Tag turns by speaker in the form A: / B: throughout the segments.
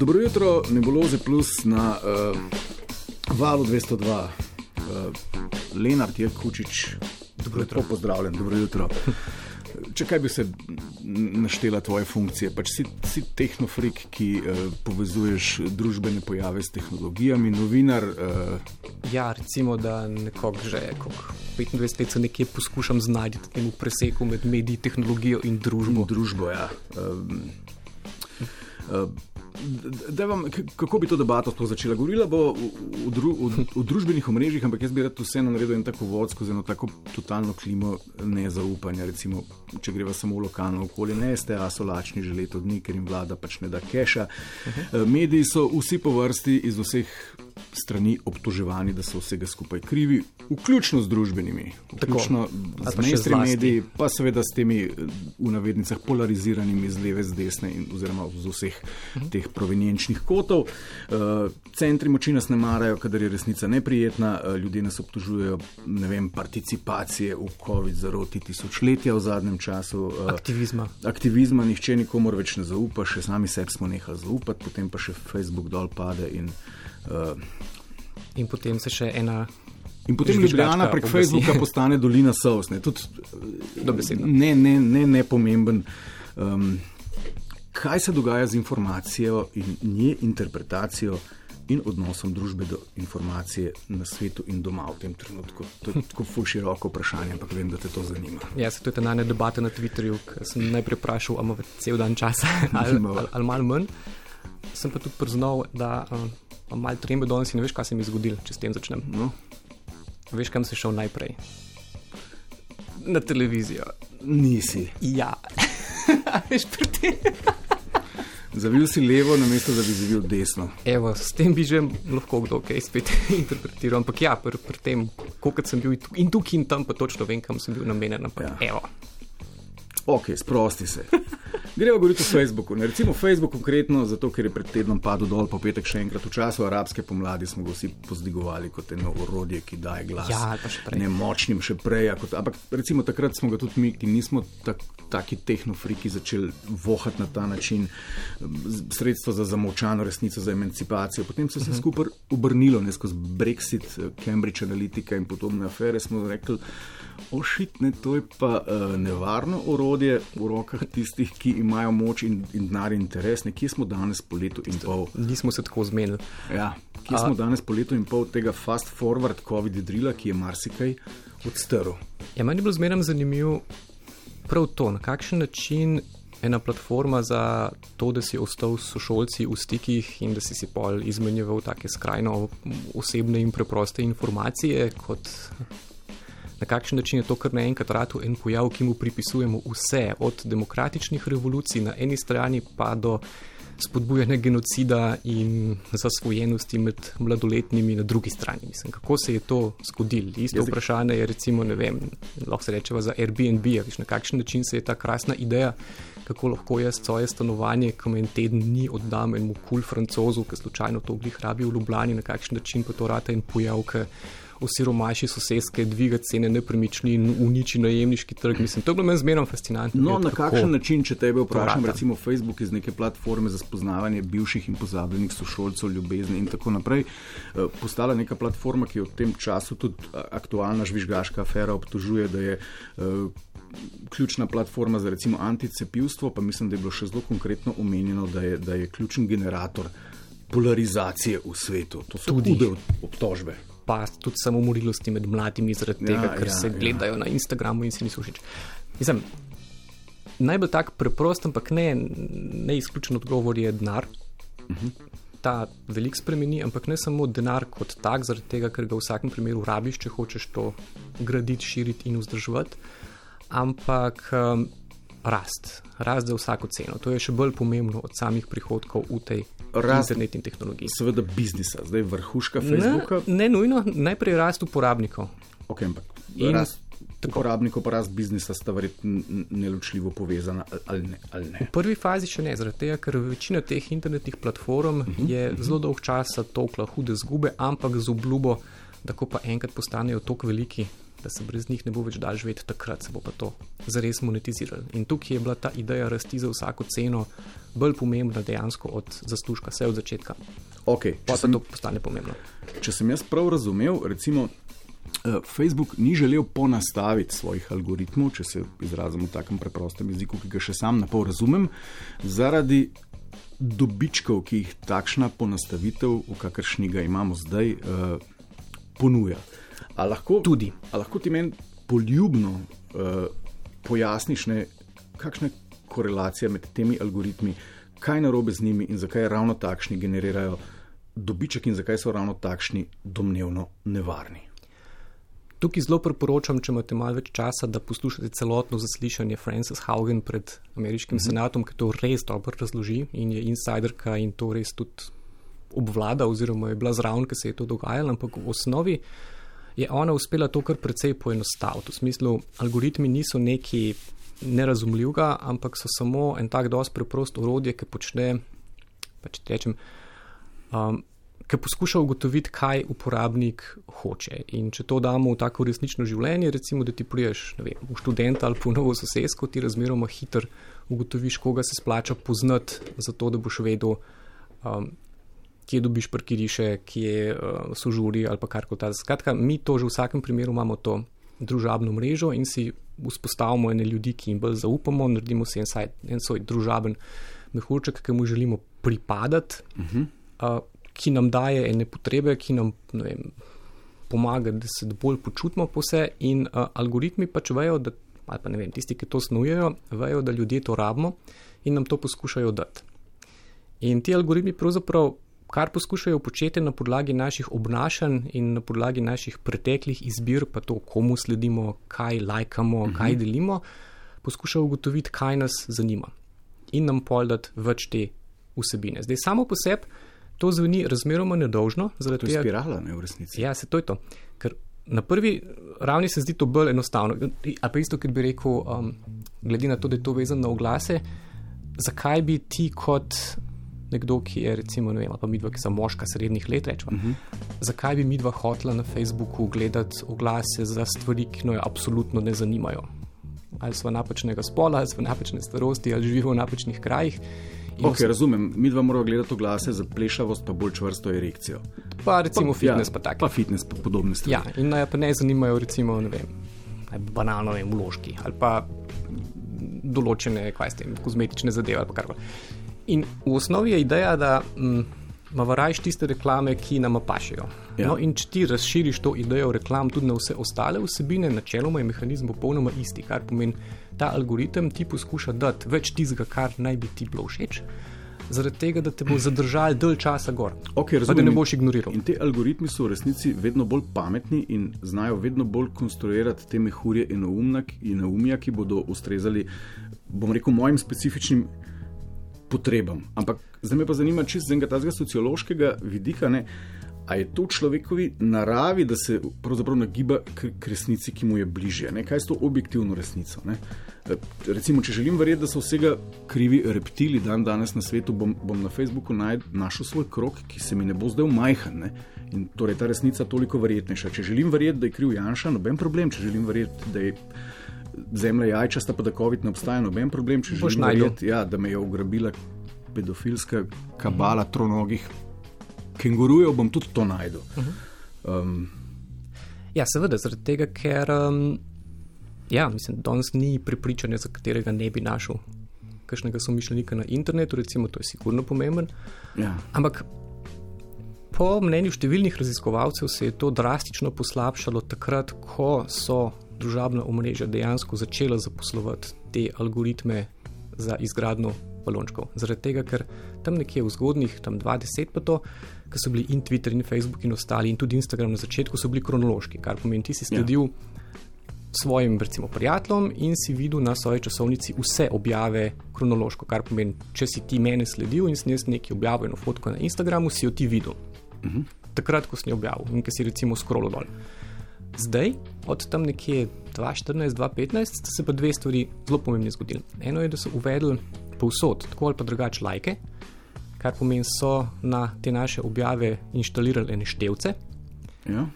A: Dobro jutro, nebuloze plus na uh, valu 202. Uh, Lenart je Kučič, dobro jutro. Pozdravljen, dobro jutro. Če kaj bi se naštela tvoje funkcije, pač si, si tehnofrik, ki uh, povezuješ družbene pojave s tehnologijami, novinar. Uh,
B: ja, recimo, da nekako že 25 let nekje poskušam znajti v tem preseku med mediji, tehnologijo in družbo.
A: Družbo ja. um, uh, Vam, kako bi to debato začela? Govorila bo v, dru, v, v družbenih omrežjih, ampak jaz bi rad vseeno naredil en tako vod skozi eno tako totalno klimo nezaupanja. Recimo, če greva samo v lokalno okolje, ne ste, a so lačni že leto dni, ker jim vlada pač ne da keša. -huh. Eh, mediji so vsi po vrsti iz vseh strani obtoževani, da so vsega skupaj krivi, vključno z družbenimi, vključno Tako, z mainstream mediji, pa seveda s temi v navednicah polariziranimi z leve, z desne in oziroma z vseh mhm. teh provenienčnih kotov. Uh, centri moči nas ne marajo, kadar je resnica neprijetna, uh, ljudje nas obtožujejo ne vem, participacije v COVID zaroti tisočletja v zadnjem času.
B: Uh, aktivizma.
A: Aktivizma, nihče nikomor več ne zaupa, še sami sebi smo nehali zaupati, potem pa še Facebook dol pade in
B: in potem se še ena.
A: In potem Ljubljana prek oblasi. Facebooka postane dolina Sovs. Ne, ne, ne, ne, ne pomemben. Um, kaj se dogaja z informacijo in nje interpretacijo in odnosom družbe do informacije na svetu in doma v tem trenutku? To je tako ful široko vprašanje, ampak vem, da te to zanima.
B: Ja, se to je ta najne debata na Twitterju, ker sem najprej vprašal, ali imamo cel dan časa ali, ali, ali malo manj. Sem pa tudi priznal, da. Uh, malo trembe danes in ne veš, kaj se mi je zgodilo, če s tem začnem. No. Veš, kam si šel najprej? Na televizijo.
A: Nisi.
B: Ja, veš, pri tem.
A: Zavil si levo, namesto da bi zavil desno.
B: Evo, s tem bi že lahko kdo kaj spet interpretiral. Ampak ja, pri, pri tem, koliko sem bil in tukaj in tam, pa točno vem, kam sem bil namenjen. Ja.
A: Ok, sprosti se. Gremo govoriti o Facebooku. Ne, recimo Facebook konkretno, zato ker je pred tednom padel dol, po petek še enkrat v času arabske pomladi smo ga vsi pozdigovali kot eno orodje, ki daje glas.
B: Ja, pa še prej.
A: Ne močnim še prej. Kot, ampak recimo takrat smo ga tudi mi, ki nismo tak, taki tehnofriki, začeli vohati na ta način sredstvo za zamovčano resnico, za emancipacijo. Potem se je vse uh -huh. skupaj obrnilo, ne skozi Brexit, Cambridge Analytica in podobne afere. Smo rekli, ošitne, to je pa uh, nevarno orodje v rokah tistih, ki imajo moč in, in denar in interes. Nekje smo danes po letu in pol.
B: Nismo se tako zmenili.
A: Ja, kje A... smo danes po letu in pol tega fast forward COVID drila, ki je marsikaj odstrl.
B: Ja, meni je bilo zmeraj zanimivo prav to, na kakšen način. Ena platforma za to, da si ostal s sošolci v stikih in da si si pol izmenjeval take skrajno osebne in preproste informacije, kot na kakšen način je to kar naenkrat rado en pojav, ki mu pripisujemo vse, od demokratičnih revolucij na eni strani pa do spodbujanja genocida in zasvojenosti med mladoletnimi na drugi strani. Mislim, kako se je to zgodilo? Isto Jezik. vprašanje je recimo, ne vem, lahko se reče za Airbnb, viš, na kakšen način se je ta krasna ideja, kako lahko jaz svoje stanovanje, ko me en teden ni oddam enemu kul cool francozu, ki slučajno to glih rabi v Ljubljani, na kakšen način pa to rata en pojav, ki osiromaši sosedske, dviga cene nepremičnin, uniči najemniški trg. Mislim, to je bilo meni zmerno fascinantno.
A: No, na kakšen način, če tebe vprašam, recimo Facebook iz neke platforme za spoznavanje bivših in pozabljenih sošolcev, ljubezni in tako naprej, eh, postala neka platforma, ki je v tem času tudi aktualna žvižgaška afera obtožuje, da je. Uh, Ključna platforma za recimo anticepivstvo, pa mislim, da je bilo še zelo konkretno omenjeno, da je, da je ključen generator polarizacije v svetu. To so tudi obtožbe
B: pa tudi samomorilosti med mladimi, zaradi ja, tega, ker ja, se ja. gledajo na Instagramu in si niso všeč. Mislim, najbolj tak preprost, ampak ne, ne izključen odgovor je denar. Uh mhm. -huh. Ta velik spremeni, ampak ne samo denar kot tak, zaradi tega, ker ga v vsakem primeru rabiš, če hočeš to graditi, širiti in vzdrževati, ampak um, rast, rast za vsako ceno. To je še bolj pomembno od samih prihodkov v tej rast internet in tehnologiji.
A: Seveda biznisa, zdaj vrhuška Facebooka.
B: Ne, ne nujno, najprej rast uporabnikov.
A: Okay, in rast uporabnikov, pa rast biznisa sta verjetno neločljivo povezana ali ne, ali ne.
B: V prvi fazi še ne, zaradi tega, ker večina teh internetnih platform uh mhm, -huh, je uh mhm. -huh. zelo dolg časa tokla hude zgube, ampak z obljubo, da ko pa enkrat postanejo tako veliki, da se brez njih ne bo več dal živeti, takrat se bo pa to zares monetiziralo. In tukaj je bila ta ideja rasti za vsako ceno bolj pomembna dejansko od zaslužka, vse od začetka.
A: Okay,
B: Pa se
A: sem,
B: to postane pomembno.
A: če sem jaz prav razumel, recimo. eh, Facebook ni želel ponastaviti svojih algoritmov, če se izrazim v takem preprostem jeziku, ki ga še sam na pol razumem, zaradi dobičkov, ki jih takšna ponastavitev, v kakršni ga imamo zdaj, uh, ponuja. A lahko,
B: Tudi.
A: a lahko ti meni poljubno uh, pojasniš, ne, kakšna je korelacija med temi algoritmi, kaj je narobe z njimi in zakaj ravno takšni generirajo dobiček in zakaj so ravno takšni domnevno nevarni.
B: Tukaj zelo priporočam, če imate malo več časa, da poslušate celotno zaslišanje Frances Haugen pred ameriškim mm -hmm. senatom, ki to res dobro razloži in je insiderka in to res tudi obvlada, oziroma je bila zraven, ker se je to dogajalo, ampak v osnovi je ona uspela to kar precej poenostaviti. V smislu, algoritmi niso neki nerazumljivega, ampak so samo en tak dosti preprost orodje, ki počne, pa če rečem, um, ki poskuša ugotoviti, kaj uporabnik hoče. In če to damo v tako resnično življenje, recimo, da ti priješ vem, v študenta ali po novo sosedsko, ti razmeroma hitro ugotoviš, koga se splača poznati, zato da boš vedel, um, kje dobiš parkiriše, kje uh, so žuri ali pa karkoli ta. Skratka, mi to že v vsakem primeru imamo to družabno mrežo in si vzpostavimo ene ljudi, ki jim bolj zaupamo, naredimo si en, saj, en svoj družaben mehurček, ki mu želimo pripadati. Uh -huh. uh, ki nam daje ene potrebe, ki nam vem, pomaga, da se bolj počutimo po vse, in uh, algoritmi pač vejo, da, ali pa ne vem, tisti, ki to snujejo, vejo, da ljudje to rabimo in nam to poskušajo dati. In ti algoritmi pravzaprav. Kar poskušajo početi na podlagi naših obnašanj in na podlagi naših preteklih izbir, pa to, komu sledimo, kaj lajkamo, -huh. kaj delimo, poskušajo ugotoviti, kaj nas zanima in nam poldati več te vsebine. Zdaj, samo po sebi to zveni razmeroma nedolžno.
A: To je tega, spirala, ne v resnici.
B: Ja, se to je to. Ker na prvi ravni se zdi to bolj enostavno. A pa isto, ker bi rekel, um, glede na to, da je to vezano na oglase, zakaj bi ti kot nekdo, ki je recimo, ne vem, pa midva, ki so moška srednjih let, rečemo, uh -huh. zakaj bi midva hotla na Facebooku gledati oglase za stvari, ki jo absolutno ne zanimajo. Ali smo napačnega spola, ali smo napačne starosti, ali živimo v napačnih krajih.
A: Ok, razumem, mi dva moramo gledati oglase za plešavost, pa bolj čvrsto erekcijo.
B: Pa recimo
A: pa,
B: fitness,
A: ja,
B: pa tako.
A: Pa fitness, pa podobne stvari.
B: Ja, in naj pa ne zanimajo, recimo, ne vem, banalno, vem, vložki ali pa določene, kaj s tem, kozmetične zadeve ali kar koli. In v osnovi je ideja, da imamo rajš tiste reklame, ki nam pašejo. Ja. No, in če ti razširiš to idejo reklam tudi na vse ostale vsebine, načeloma je mehanizem popolnoma isti, kar pomeni, ta algoritem ti poskuša dati več tistega, kar naj bi ti bilo všeč. Zaradi tega, da te bo zadržal dalj časa gor,
A: okay,
B: pa da ne boš ignoriral.
A: In te algoritmi so v resnici vedno bolj pametni in znajo vedno bolj konstruirati te mehurje in neumja, ki bodo ustrezali, bom rekel, mojim specifičnim potrebam. Ampak zdaj me pa zanima, če z enega tazga sociološkega vidika, ne, a je to v človekovi naravi, da se pravzaprav nagiba k, resnici, ki mu je bližje. Ne? Kaj je to objektivno resnico? Ne? Recimo, če želim verjeti, da so vsega krivi reptili dan danes na svetu, bom, bom na Facebooku našel svoj krok, ki se mi ne bo zdel majhen. Ne? In torej ta resnica toliko verjetnejša. Če želim verjeti, da je kriv Janša, noben problem. Če želim verjeti, da je zemlja jajčasta, pa da COVID ne obstaja, noben problem. Če želim verjeti, ja, da me je ugrabila pedofilska kabala mhm. tronogih kengurujev, bom tudi to najdel. Um,
B: ja, seveda, zaradi tega, ker um, ja, mislim, danes ni prepričanja, za katerega ne bi našel kakšnega somišljenika na internetu, recimo, to je sigurno pomemben.
A: Ja.
B: Ampak po mnenju številnih raziskovalcev se je to drastično poslabšalo takrat, ko so družabna omrežja dejansko začela zaposlovati te algoritme za izgradno balončkov. Zaradi tega, ker tam nekje v zgodnih, tam 20 pa to, ki so bili in Twitter, in Facebook, in ostali, in tudi Instagram na začetku, so bili kronološki, kar pomeni, ti si sledil ja. svojim, recimo, prijateljem in si videl na svoji časovnici vse objave kronološko, kar pomeni, če si ti mene sledil in si nekaj objavil, eno fotko na Instagramu, si jo ti videl. Uh
A: Mhm.
B: -huh. Takrat, ko si jo objavil in ki si recimo skrolo dol. Zdaj, od tam nekje 2014-2015, sta se pa dve stvari zelo pomembne zgodili. Eno je, da so uvedli povsod, tako ali pa drugače, lajke, kar pomeni, so na te naše objave inštalirali ene števce.
A: Ja.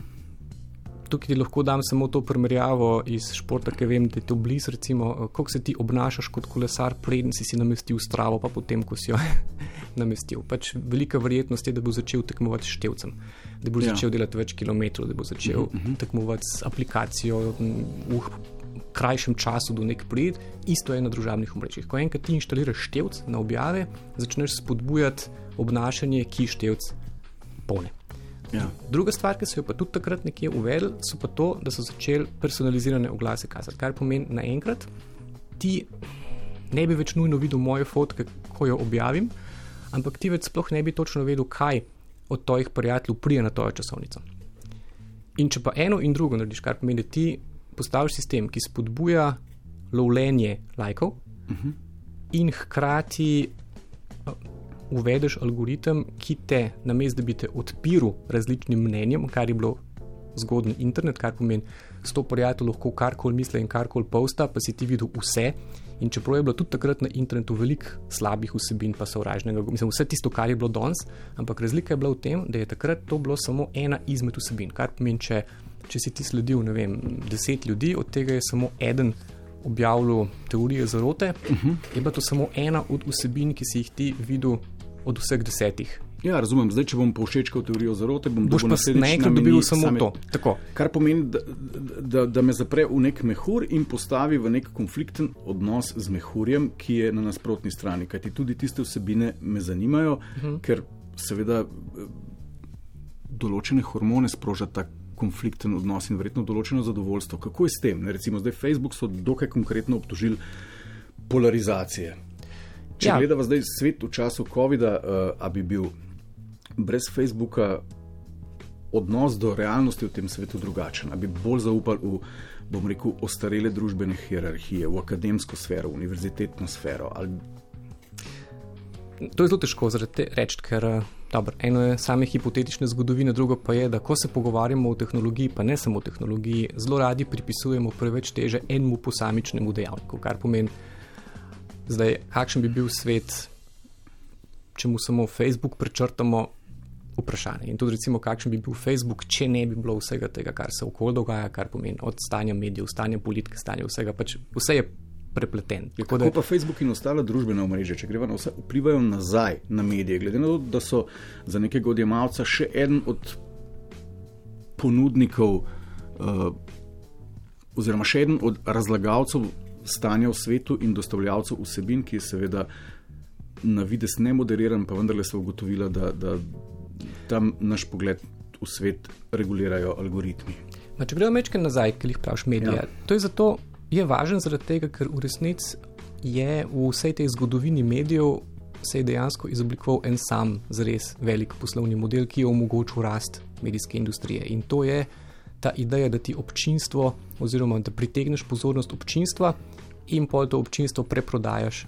B: Tukaj ti lahko dam samo to primerjavo iz športa, ki vem, da je to blizu. Recimo, kako se ti obnašaš kot kolesar, preden si si namestil stravo, pa potem, ko si jo namestil. Pač velika verjetnost je, da bo začel tekmovati s števcem, da bo ja. začel delati več kilometrov, da bo začel uh -huh. tekmovati s aplikacijo v krajšem času do nek prid. Isto je na družabnih omrežjih. Ko enkrat ti inštaliraš števc na objave, začneš spodbujati obnašanje, ki števc pone. Ja. Druga stvar, ki so jo pa tudi takrat nekje uvedli, so pa to, da so začeli personalizirane oglase kazati. Kar pomeni, da naenkrat ti ne bi več nujno videl moje fotke, ko jo objavim, ampak ti več sploh ne bi točno vedel, kaj od tvojih prijateljev prije na to časovnico. In če pa eno in drugo narediš, kar pomeni, da ti postaviš sistem, ki spodbuja lovljenje lajkov uh mhm. -huh. in hkrati uvedeš algoritem, ki te, namesto da bi te odpiral različnim mnenjem, kar je bilo zgodni internet, kar pomeni, sto prijateljev lahko karkoli misli in karkoli posta, pa si ti videl vse. In čeprav je bilo tudi takrat na internetu veliko slabih vsebin, pa sovražnega, mislim, vse tisto, kar je bilo danes, ampak razlika je bila v tem, da je takrat to bilo samo ena izmed vsebin. Kar pomeni, če, če si ti sledil, ne vem, deset ljudi, od tega je samo eden objavljal teorije zarote, uh -huh. je pa to samo ena od vsebin, ki si jih ti videl od vseh desetih.
A: Ja, razumem. Zdaj, če bom povšečkal teorijo zarote, bom dobil
B: naenkrat dobil samo same, to. Tako.
A: Kar pomeni, da, da, da me zapre v nek mehur in postavi v nek konflikten odnos z mehurjem, ki je na nasprotni strani. Kajti tudi tiste vsebine me zanimajo, uh mhm. -huh. ker seveda določene hormone sproža ta konflikten odnos in verjetno določeno zadovoljstvo. Kako je s tem? Ne, recimo, zdaj Facebook so dokaj konkretno obtožili polarizacije. Če ja. gledamo zdaj svet v času COVID-a, uh, bi bil brez Facebooka odnos do realnosti v tem svetu drugačen, ali bi bolj zaupali v, bom rekel, ostarele družbene hierarhije, v akademsko sfero, v univerzitetno sfero. Ali...
B: To je zelo težko reči, ker eh, dobro, eno je same hipotetične zgodovine, drugo pa je, da ko se pogovarjamo o tehnologiji, pa ne samo o tehnologiji, zelo radi pripisujemo preveč teže enemu posamičnemu dejavniku, kar pomeni, Zdaj, kakšen bi bil svet, če mu samo Facebook prečrtamo? Vprašanje. In tudi, recimo, kakšen bi bil Facebook, če ne bi bilo vsega tega, kar se okoli dogaja, kar pomeni od stanja medijev, stanja politike, stanja vsega. Pač vse je prepleten.
A: Kako da... pa Facebook in ostale družbene omrežja, če gremo na vse, vplivajo nazaj na medije, glede na to, da so za nekega odjemalca še en od ponudnikov, uh, oziroma še en od razlagalcev stanja v svetu in dostavljavcev vsebin, ki je seveda na vides ne moderiran, pa vendarle so ugotovila, da, da tam naš pogled v svet regulirajo algoritmi.
B: Ma, če gremo nekaj nazaj, ki jih praviš medije, ja. to je zato je važen zaradi tega, ker v resnici je v vsej tej zgodovini medijev se je dejansko izoblikoval en sam zres velik poslovni model, ki je omogočil rast medijske industrije. In to je ta ideja, da ti občinstvo, oziroma da pritegneš pozornost občinstva in pol to občinstvo preprodajaš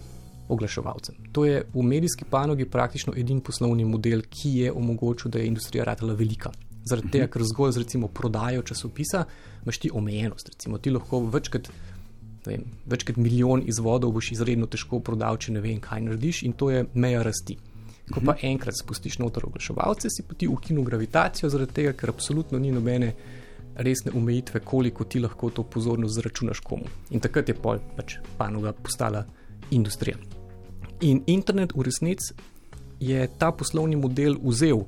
B: oglaševalcem. To je v medijski panogi praktično edini poslovni model, ki je omogočil, da je industrija ratela velika. Zaradi tega, ker zgolj z recimo prodajo časopisa imaš ti omejenost. Recimo, ti lahko večkrat, vem, večkrat milijon izvodov boš izredno težko prodal, če ne vem, kaj narediš, in to je meja rasti. Ko pa enkrat spustiš noter oglaševalce, si pa ti ukinu gravitacijo, zaradi tega, ker absolutno ni nobene resne omejitve, koliko ti lahko to pozornost zračunaš komu. In takrat je pol pač panoga postala industrija. In internet v resnici je ta poslovni model vzel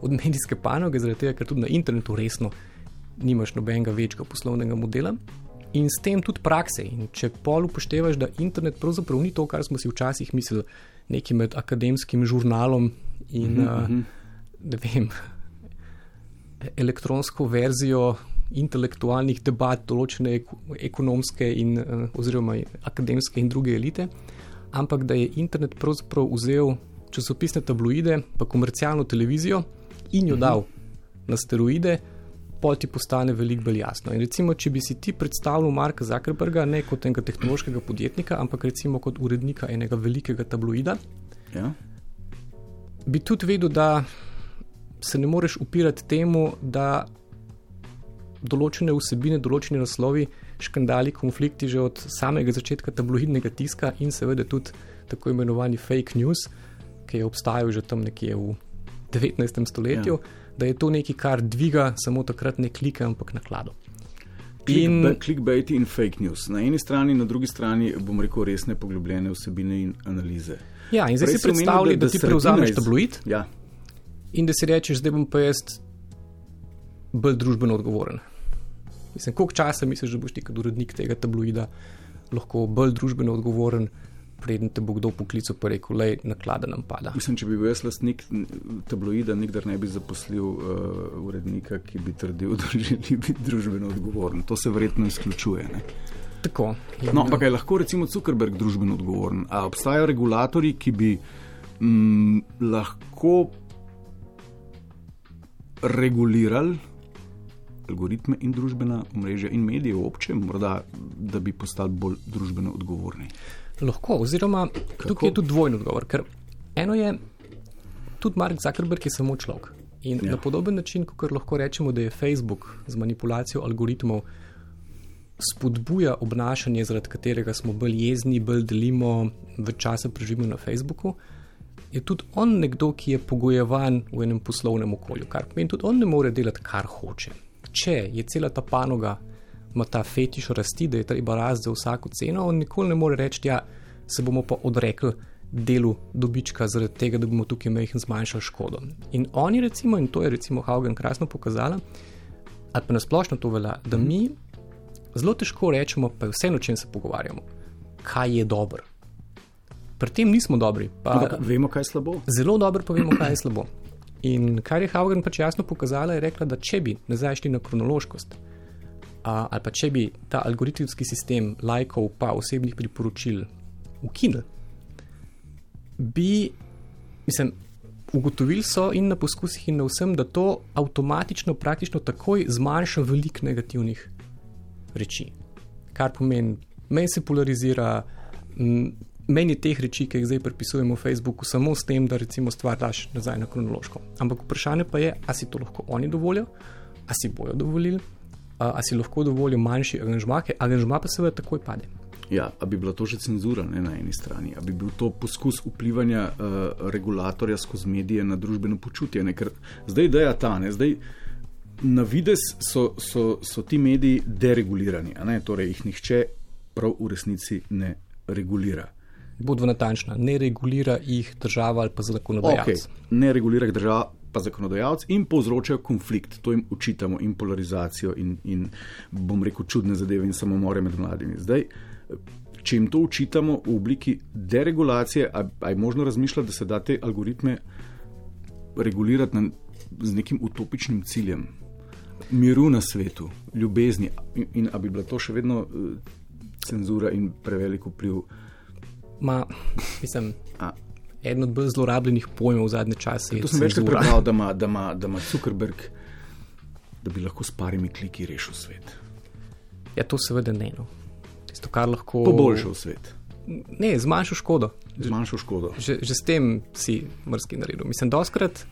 B: od medijske panoge, zaradi tega, ker tudi na internetu resno nimaš nobenega večjega poslovnega modela. In s tem tudi prakse. In če pol upoštevaš, da internet pravzaprav ni to, kar smo si včasih mislili, nekaj med akademskim žurnalom in uh -huh. uh, ne vem, elektronsko verzijo intelektualnih debat določene ekonomske in, eh, oziroma akademske in druge elite, ampak da je internet pravzaprav vzel časopisne tabloide, pa komercialno televizijo in jo mhm. dal na steroide, pol ti postane veliko bolj jasno. In recimo, če bi si ti predstavljal Marka Zuckerberga ne kot enega tehnološkega podjetnika, ampak recimo kot urednika enega velikega tabloida, ja. bi tudi vedel, da se ne moreš upirati temu, da določene vsebine, določeni naslovi, škandali, konflikti že od samega začetka tabloidnega tiska in seveda tudi tako imenovani fake news, ki je obstajal že tam nekje v 19. stoletju, ja. da je to nekaj, kar dviga samo takrat ne klike, ampak naklado.
A: In clickbait in fake news. Na eni strani, na drugi strani, bom rekel, resne poglobljene vsebine in analize.
B: Ja, in zdaj Prej si predstavljaj, da, da, da ti prevzameš tabloid.
A: Ja.
B: In da si rečeš, zdaj bom pa jaz bolj družbeno odgovoren. Mislim, koliko časa misliš, da boš ti kot urednik tega tabloida lahko bolj družbeno odgovoren, preden te bo kdo poklical in rekel, je naklada nam pada.
A: Mislim, če bi bil jaz lastnik tabloida, nikdar ne bi zaposlil uh, urednika, ki bi trdil, da želi biti družbeno odgovoren. To se verjetno izključuje. Ne?
B: Tako.
A: No, ampak je lahko recimo Zuckerberg družbeno odgovoren. A obstajajo regulatori, ki bi mm, lahko regulirali algoritme in družbena omrežja in medije obče, morda da bi postali bolj družbeno odgovorni?
B: Lahko, oziroma Kako? tukaj je tudi dvojni odgovor. Ker eno je, tudi Mark Zuckerberg je samo človek. In ja. na podoben način, kot lahko rečemo, da je Facebook z manipulacijo algoritmov spodbuja obnašanje, zaradi katerega smo bolj jezni, bolj delimo, več časa preživimo na Facebooku. Je tudi on nekdo, ki je pogojevan v enem poslovnem okolju, kar pomeni, tudi on ne more delati, kar hoče če je cela ta panoga, ima ta fetiš rasti, da je treba rasti za vsako ceno, on nikoli ne more reči, da ja, se bomo pa odrekli delu dobička zaradi tega, da bomo tukaj mehko zmanjšali škodo. In oni, recimo, in to je recimo Haugen krasno pokazala, ali pa nasplošno to velja, da mi zelo težko rečemo, pa vseeno o čem se pogovarjamo, kaj je dobro. Pri tem nismo dobri.
A: Pa vemo, kaj je slabo.
B: Zelo dobro pa vemo, kaj je slabo. In kar je Haugen pač jasno pokazala, je rekla, da če bi nazaj šli na kronološkost, a, ali pa če bi ta algoritemski sistem lajkov pa osebnih priporočil ukinili, bi, mislim, ugotovili so in na poskusih in na vsem, da to avtomatično, praktično takoj zmanjša veliko negativnih reči. Kar pomeni, meni se polarizira. Meni teh reči, ki jih zdaj prepisujemo v Facebooku, samo s tem, da recimo stvar daš nazaj na kronološko. Ampak vprašanje pa je, ali si to lahko oni dovolijo, ali si bojo dovolili, ali si lahko dovolijo manjši aranžma, ker aranžma pa seveda takoj pade.
A: Ja, a bi bila to že cenzura ne, na eni strani, a bi bil to poskus vplivanja uh, regulatorja skozi medije na družbeno počutje, ne? ker zdaj da je ta, ne, zdaj na vides so, so, so ti mediji deregulirani, torej jih nihče prav v resnici ne regulira.
B: Bodo natančna, ne regulira jih država ali pa zakonodajalec. Okay.
A: Ne regulira jih država, pa zakonodajalec in povzročajo konflikt. To jim učitamo in polarizacijo in, in bom rekel čudne zadeve in samomore med mladimi. Zdaj, če jim to učitamo v obliki deregulacije, je možno razmišljati, da se da te algoritme regulirati na, z nekim utopičnim ciljem, miru na svetu, ljubezni in, in ali bi bila to še vedno uh, cenzura in prevelik vpliv.
B: Ma, mislim, eden od bolj zlorabljenih pojmov v zadnje čase.
A: To sem večkrat prebral, da ima, da, ima, da ima Zuckerberg, da bi lahko s parimi kliki rešil svet.
B: Ja, to seveda ne. No. Tisto, kar lahko.
A: Poboljšal svet.
B: Ne, zmanjšal škodo.
A: Zmanjšal škodo.
B: Že, že s tem si mrzki naredil. Mislim, doskrat,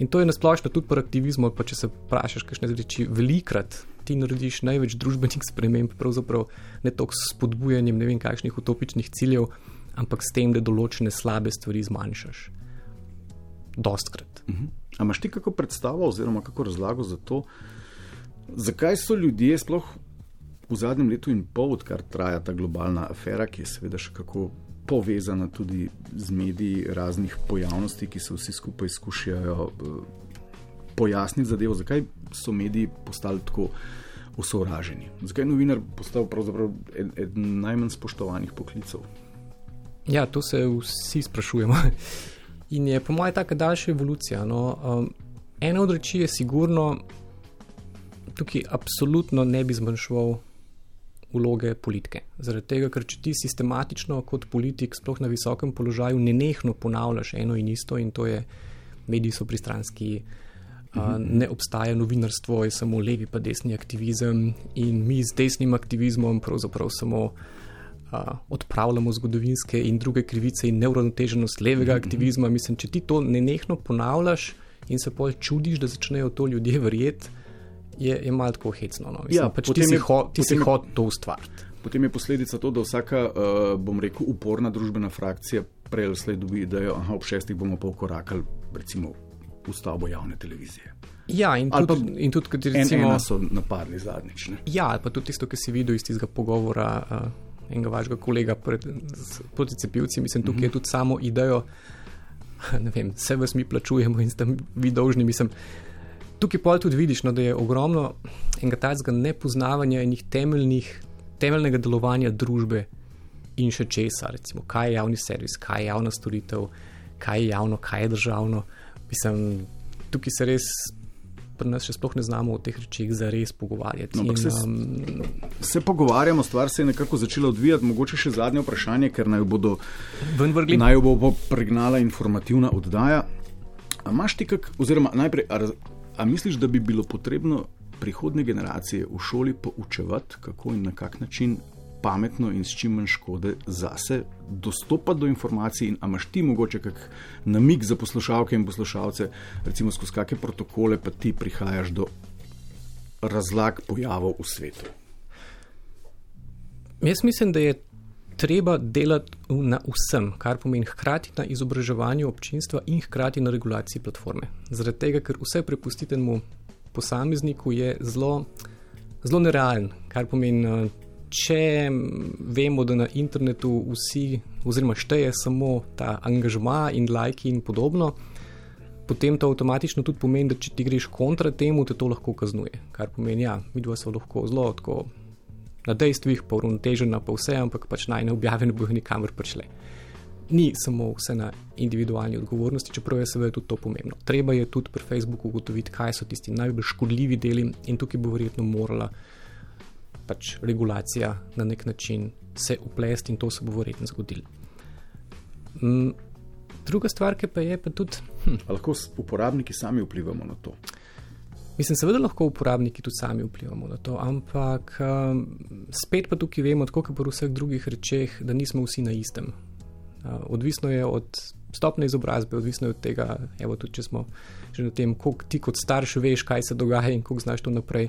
B: in to je nasplošno tudi pri aktivizmu, pa če se vprašaš, kakšne reči, velikrat ti narediš največ družbenih sprememb, pravzaprav ne toliko s spodbujanjem ne vem kakšnih utopičnih ciljev ampak s tem, da določene slabe stvari zmanjšaš. Dostkrat. Uh
A: -huh. Ampak imaš ti kako predstavo, oziroma kako razlago za to, zakaj so ljudje sploh v zadnjem letu in pol, odkar traja ta globalna afera, ki je seveda še kako povezana tudi z mediji raznih pojavnosti, ki se vsi skupaj skušajo uh, pojasniti zadevo, zakaj so mediji postali tako. Osovraženi. Zakaj je novinar postal pravzaprav eden ed najmanj spoštovanih poklicev?
B: Ja, to se vsi sprašujemo. In je po mojem tako daljša evolucija. No. Um, ena od reči je sigurno, tukaj absolutno ne bi zmanjševal vloge politike. Zaradi tega, ker če ti sistematično kot politik, sploh na visokem položaju, nenehno ponavljaš eno in isto, in to je, mediji so pristranski, uh, ne obstaja novinarstvo, je samo levi pa desni aktivizem in mi z desnim aktivizmom pravzaprav samo odpravljamo zgodovinske in druge krivice in neuravnoteženost levega -hmm. aktivizma. Mislim, če ti to nenehno ponavljaš in se pol čudiš, da začnejo to ljudje verjeti, je, je malo tako hecno. No. Mislim, ja, pač ti si, ho, ti si hotel to ustvariti.
A: Potem je posledica to, da vsaka, uh, bom rekel, uporna družbena frakcija prej ali slej dobi, da jo aha, ob šestih bomo pa ukorakali, recimo v stavbo javne televizije.
B: Ja, in tudi,
A: pa
B: in tudi kot
A: En,
B: recimo,
A: ena so napadli zadnjič. Ne?
B: ja, ali pa tudi tisto, kar si videl iz tistega pogovora uh, enega vašega kolega pred, proti cepivci, mislim, tukaj je tudi samo idejo, ne vem, vse vas mi plačujemo in ste vi dolžni, mislim. Tukaj pa tudi vidiš, no, da je ogromno enega takega nepoznavanja enih temeljnih, temeljnega delovanja družbe in še česa, recimo, kaj je javni servis, kaj je javna storitev, kaj je javno, kaj je državno. Mislim, tukaj se res pri nas še sploh ne znamo o teh rečeh zares pogovarjati.
A: No,
B: in,
A: se
B: um,
A: Se pogovarjamo, stvar se je nekako začela odvijati, mogoče še zadnje vprašanje, ker naj jo bodo
B: vrgli.
A: Naj jo bo, pregnala informativna oddaja. A imaš ti kak, oziroma najprej, a, a misliš, da bi bilo potrebno prihodne generacije v šoli poučevati, kako in na kak način pametno in s čim manj škode zase dostopati do informacij? In imaš ti mogoče kak namig za poslušalke in poslušalce, recimo skozi kakšne protokole, pa ti prihajaš do razlag pojavov v svetu?
B: Jaz mislim, da je treba delati na vsem, kar pomeni hkrati na izobraževanju občinstva in hkrati na regulaciji platforme. Zaradi tega, ker vse prepustitenemu posamezniku je zelo, zelo nerealen, kar pomeni, eh, če mm, vemo, da na internetu vsi, oziroma šteje samo ta angažma in lajki in podobno. Potem to avtomatično tudi pomeni, da če ti greš kontra temu, te to lahko kaznuje. Kar pomeni, ja, mi dva smo lahko zelo tako na dejstvih, pa uravnotežena, pa vse, ampak pač naj ne objave ne bojo nikamor prišle. Ni samo vse na individualni odgovornosti, čeprav je seveda tudi to pomembno. Treba je tudi pri Facebooku ugotoviti, kaj so tisti najbolj škodljivi deli, in tukaj bo verjetno morala pač regulacija na nek način se uplesti, in to se bo verjetno zgodilo. Mm, druga stvar, ki pa je pa tudi. Hm,
A: A lahko uporabniki sami vplivamo na to?
B: Mislim, seveda lahko uporabniki tudi sami vplivamo na to, ampak um, spet pa tukaj vemo, tako kot pri vseh drugih rečeh, da nismo vsi na istem. Uh, odvisno je od stopne izobrazbe, odvisno je od tega, evo, tudi če smo že na tem, koliko ti kot starš veš, kaj se dogaja in koliko znaš to naprej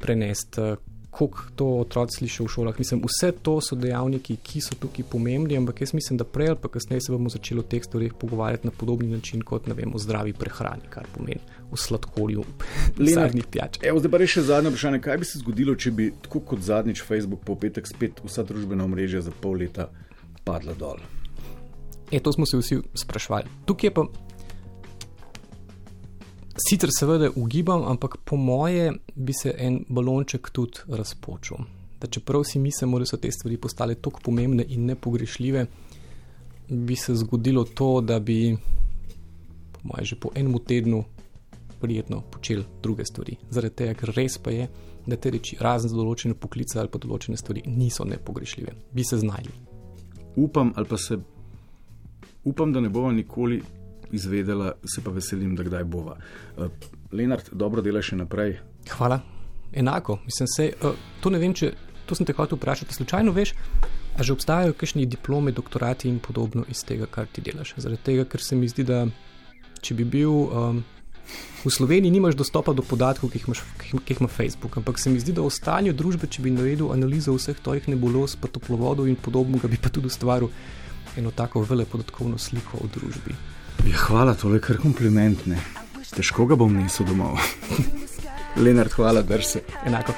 B: prenesti. Uh, Kako to otroci slišijo v šolah. Mislim, vse to so dejavniki, ki so tukaj pomembni, ampak jaz mislim, da prej ali pa kasneje se bomo začeli o teh stvarih pogovarjati na podobni način kot vem, o zdravi prehrani, kar pomeni v sladkorju, sadnih pijačah.
A: Evo, zdaj pa res še zadnje vprašanje. Kaj bi se zgodilo, če bi tako kot zadnjič Facebook po petek spet vsa družbena omrežja za pol leta padla dol?
B: E, to smo se vsi sprašvali. Tukaj je pa sicer seveda ugibam, ampak po moje bi se en balonček tudi razpočil. Da čeprav si mislimo, da so te stvari postale tako pomembne in nepogrešljive, bi se zgodilo to, da bi, po moje, že po enem tednu prijetno počeli druge stvari. Zaradi tega, ker res pa je, da te reči, razen za določene poklice ali pa določene stvari, niso nepogrešljive. Bi se znali.
A: Upam, ali pa se upam, da ne bova nikoli izvedela, se pa veselim, da kdaj bova. Uh, Lenart, dobro dela še naprej.
B: Hvala. Enako, mislim, se, uh, to ne vem, če to sem te hotel vprašati. Slučajno veš, a že obstajajo kakšni diplome, doktorati in podobno iz tega, kar ti delaš. Zaradi tega, ker se mi zdi, da če bi bil um, v Sloveniji, nimaš dostopa do podatkov, ki jih, imaš, ki, jih, ima Facebook, ampak se mi zdi, da o stanju družbe, če bi naredil analizo vseh tojih nebuloz, pa toplovodov in podobnega, bi pa tudi ustvaril eno tako vele podatkovno sliko o družbi.
A: Ja, hvala, tole je kar kompliment. Ne. Težko ga bom nesel domov. Lenart, hvala, drž se.
B: Enako.